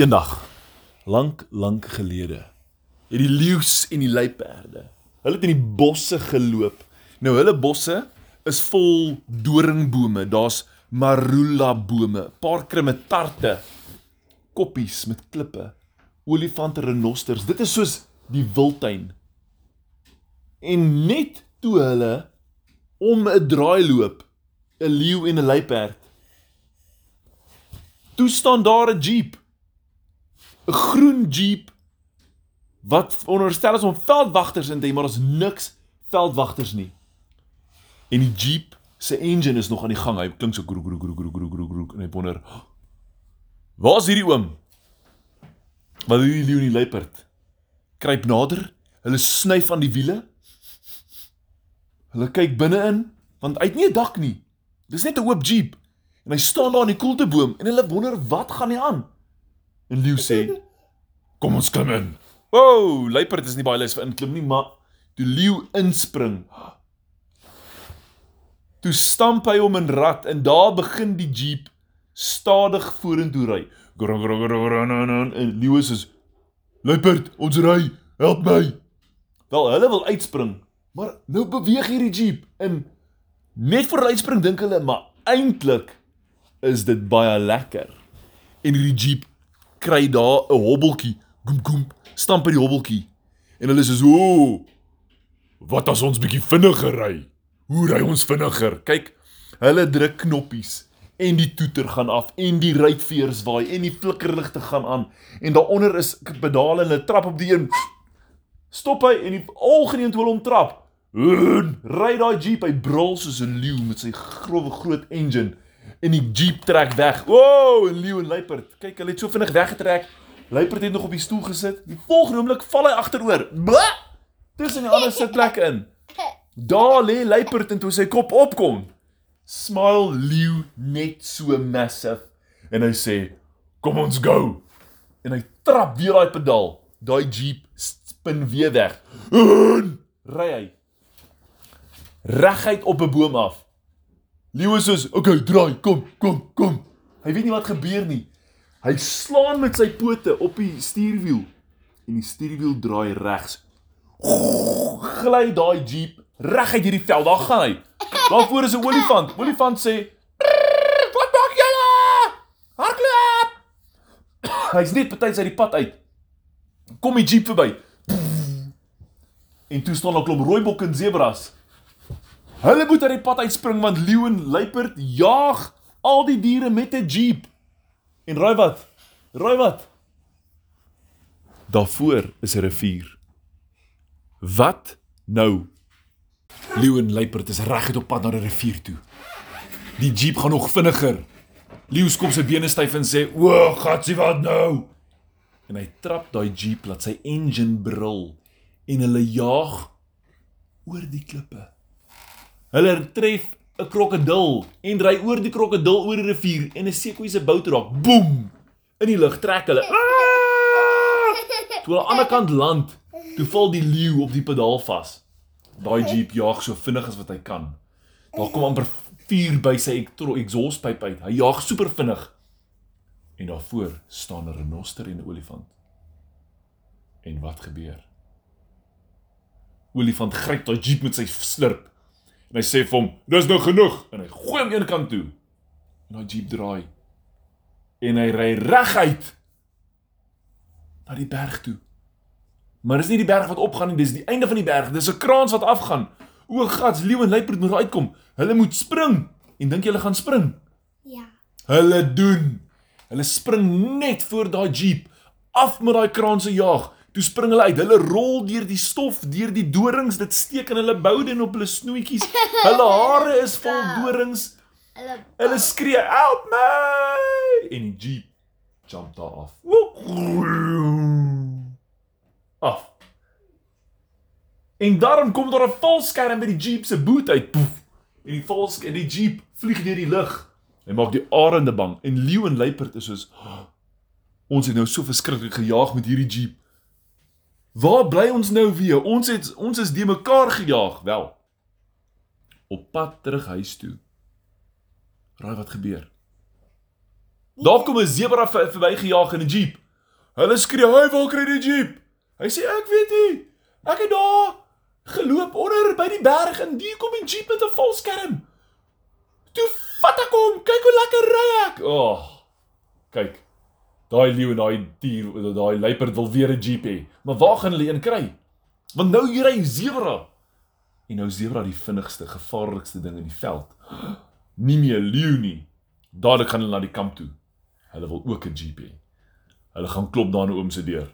Eendag, lank lank gelede, het die leeu's en die luiperde, hulle het in die bosse geloop. Nou hulle bosse is vol doringbome. Daar's marula bome, paar krimetarte, koppies met klippe, olifante, renosters. Dit is soos die wildtuin. En net toe hulle om 'n draai loop, 'n leeu en 'n luiperd. Toe staan daar 'n jeep 'n groen jeep wat veronderstel is om veldwagters in te hê, maar ons niks veldwagters nie. En die jeep se engine is nog aan die gang. Hy klink so groek groek groek groek groek groek groek en hy wonder: "Waar's hierdie oom?" Doen die leeu en die luiperd? Kruip nader. Hulle snyf aan die wiele. Hulle kyk binne-in want hy het nie 'n dak nie. Dis net 'n oop jeep. En hy staan daar in die koelteboom en hulle wonder wat gaan nie aan. En Leeu sê: "Kom ons klim in." Wow, luiperd is nie baie lus vir inklim nie, maar toe Leeu inspring, toe stamp hy om in rad en daar begin die jeep stadig vorentoe ry. En Leeu sê: "Luiperd, ons ry, help my." Wel, hulle wil uitspring, maar nou beweeg hierdie jeep en net voor hulle uitspring dink hulle, maar eintlik is dit baie lekker. En hierdie jeep kry daar 'n hobbeltjie. Goem goem, stamp by die hobbeltjie. En hulle sê: "O, wat as ons bietjie vinniger ry? Hoe ry ons vinniger?" Kyk, hulle druk knoppies en die toeter gaan af en die ruitveers waai en die flikkerligte gaan aan en daaronder is pedale en hulle trap op die een. Stop hy en die algemeen wil hom trap. Ry daai jeep, hy brul soos 'n leeu met sy growe groot engine en die jeep trek weg. Woew, en leeu en luiperd. Kyk, hulle het so vinnig weggetrek. Luiperd het nog op die stoel gesit. Die volgende oomblik val hy agteroor. Tussen die ander sitplekke in. Daar lê luiperd en toe sy kop opkom. Smile leeu net so massive en hy sê, "Kom ons go." En hy trap weer daai pedaal. Daai jeep spin weer weg. En ry hy reguit op 'n boom af. Leeu is soos, "Oké, okay, draai, kom, kom, kom." Hy weet nie wat gebeur nie. Hy slaan met sy pote op die stuurwiel en die stuurwiel draai regs. Gly daai jeep reg uit hierdie veld. Daar gaan hy. Daarvoor is 'n olifant. Olifant sê: "Wat maak julle? Hardloop!" Hy's net betyds uit die pad uit. Kom die jeep verby. En toe staan 'n klomp rooibokke en sebras. Hulle moet uit die pad uitspring want leeu en luiperd jaag al die diere met 'n jeep. En raai wat? Raai wat? Daarvoor is 'n rivier. Wat nou? Leeu en luiperd is reguit op pad na die rivier toe. Die jeep gaan nog vinniger. Leeu skop sy bene styf en sê: "O, gatsie, wat nou?" En hy trap daai jeep laat sy engine brul en hulle jaag oor die klippe. Hulle tref 'n krokodil en ry oor die krokodil oor die rivier en 'n seekoei se bout raak. Boem! In die lug trek hulle. Toe aan die ander kant land, toe val die leeu op die pedaal vas. Daai jeep jaag so vinnig as wat hy kan. Daar kom amper vuur by sy exhaustpyp uit. Hy jaag super vinnig. En daarvoor staan 'n renoster en 'n olifant. En wat gebeur? Olifant gryp daai jeep met sy slurp En hy sê vir hom, "Dis nou genoeg." En hy gooi hom een kant toe. En daai jeep draai. En hy ry reguit na die berg toe. Maar dis nie die berg wat opgaan nie, dis die einde van die berg. Dis 'n kraans wat afgaan. O, gats, leeu en luiperd moet uitkom. Hulle moet spring. En dink jy hulle gaan spring? Ja. Hulle doen. Hulle spring net voor daai jeep af met daai kraanse jaag. Toe spring hulle uit. Hulle rol deur die stof, deur die dorings. Dit steek in hulle boude en op hulle snoetjies. Hulle hare is vol dorings. Hulle Hulle skree, "Help my!" En die jeep jump daar af. Af. En daarom kom daar 'n valskerm by die jeep se boot uit. Poef. En die vals en die jeep vlieg deur die lug. Hy maak die arende bang en leeu en luiperd is soos ons het nou so verskriklik gejaag met hierdie jeep. Waar bly ons nou weer? Ons het ons is de mekaar gejaag. Wel. Op pad terug huis toe. Raai wat gebeur? Daar kom 'n zebra ver, verbygejaag in 'n jeep. Hulle skree, "Hy waar kry die jeep?" Hy sê, "Ek weet nie. Ek het daar geloop onder by die berg en die kom 'n jeep met 'n volskerm. Toe vat ek hom. Kyk hoe lekker ry ek." Ag. Oh, kyk. Daai leeu en daai dier, daai luiperd wil weer 'n jeep hê. Maar waar gaan hulle een kry? Want nou hier hy zebra. En nou zebra die vinnigste, gevaarlikste ding in die veld. Nie meer leeu nie. Dadelik gaan hulle na die kamp toe. Hulle wil ook 'n jeep hê. Hulle gaan klop daar na oom se deur.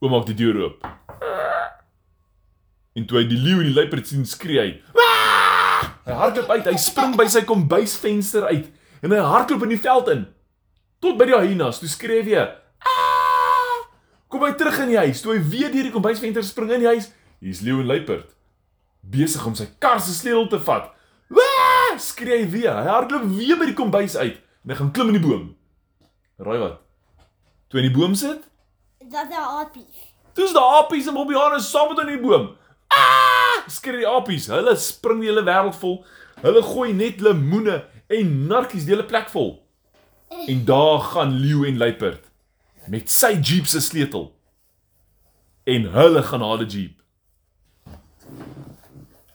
Oom maak die deur oop. En toe hy die leeu en die luiperd sien, skree hy. Hy hardloop uit, hy spring by sy kombuisvenster uit en hy hardloop in die veld in. Tot by die hyenas, toe skree hy weer. Kom hy terug in die huis. Toe hy weer deur die kombuisvenster spring in die huis, hier's leeu en luiperd besig om sy kar se sleutel te vat. Waa! skree hy weer. Hy hardloop weer by die kombuis uit en hy gaan klim in die boom. Raai wat? Toe in die boom sit, Dat daar apies. Dis daar apies en bobbejaars saam met in die boom. Ah! Skree die apies. Hulle spring die hele wêreld vol. Hulle gooi net lemoene en narkies die hele plek vol. En daar gaan leeu en luiperd met sy jeep se sleutel. En hulle gaan die jeep.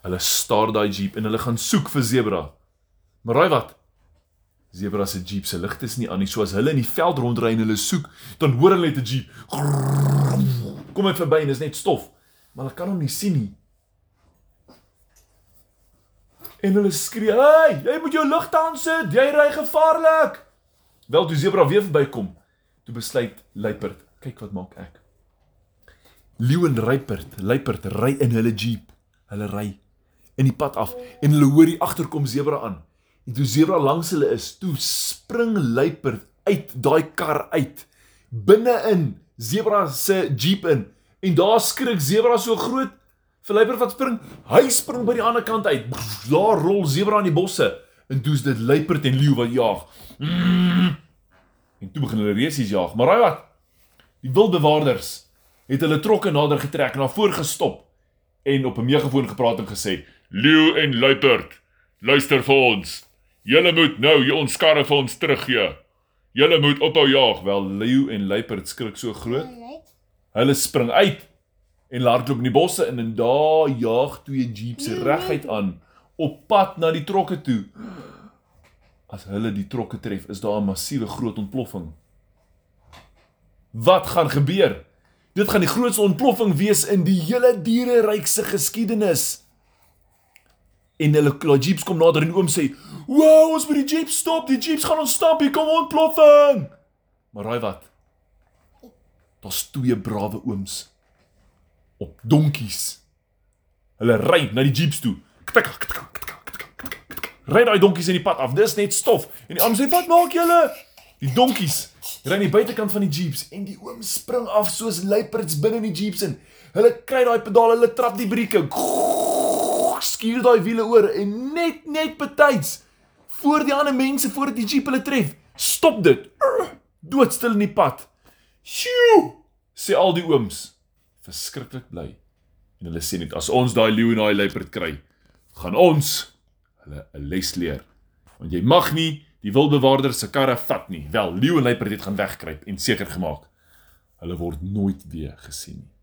Hulle staar daai jeep en hulle gaan soek vir zebra. Maar raai wat? Zebra se jeep se ligte is nie aan nie, so as hulle in die veld rondry en hulle soek, dan hoor hulle net 'n jeep. Kom net verby en dis net stof. Maar hulle kan hom nie sien nie. En hulle skree: "Hey, jy moet jou ligte aansit. Jy ry gevaarlik." Wel toe Zebra weer verbykom, toe besluit Luiperd, "Kyk wat maak ek." Leeu en Luiperd, Luiperd ry in hulle jeep. Hulle ry in die pad af en hulle hoor die agterkom Zebra aan. En toe Zebra langs hulle is, toe spring Luiperd uit daai kar uit binne in Zebra se jeep in. En daar skrik Zebra so groot vir Luiperd wat spring. Hy spring by die ander kant uit. Daar rol Zebra in die bosse en toe's dit Luiperd en leeu wat jaag. En toe begin hulle resies jaag. Maar raai wat? Die wildbewaarders het hulle trokke nader getrek en na voor gestop en op 'n megafoon gepraat en gesê: "Leeu en luiperd, luister vir ons. Julle moet nou jy ons karre vir ons teruggee. Julle moet ophou jaag." Wel leeu en luiperd skrik so groot. Hulle spring uit en hardloop in die bosse in en daar jaag twee jeeps reguit aan op pad na die trokke toe. As hulle die trokke tref, is daar 'n massiewe groot ontploffing. Wat gaan gebeur? Dit gaan die grootste ontploffing wees in die hele diereryk se geskiedenis. En hulle daai jeeps kom nader en oom sê: "Wow, ons moet die jeeps stop. Die jeeps gaan ons stop. Hier kom ontploffing." Maar raai wat? Daar's twee brawe ooms op donkies. Hulle ry na die jeeps toe. Ktik, ktik, ktik, ktik, ktik, ktik. Ry daai donkies in die pad af. Dis net stof. En die oom sê: "Wat maak julle?" Die donkies ry aan die buitekant van die jeeps en die oom spring af soos luiperds binne in die jeeps in. Hulle kry daai pedale, hulle trap die brieke. Skuur daai wiele oor en net net betyds voor die ander mense voordat die jeep hulle tref, stop dit. Doodstil in die pad. Sjoe, sê al die ooms. Verskriklik bly. En hulle sê net as ons daai leeu en daai luiperd kry, gaan ons hulle 'n les leer. Want jy mag nie die wildbewaarder se karre vat nie. Wel, leeu en luiperd het gaan wegkruip en seker gemaak hulle word nooit weer gesien nie.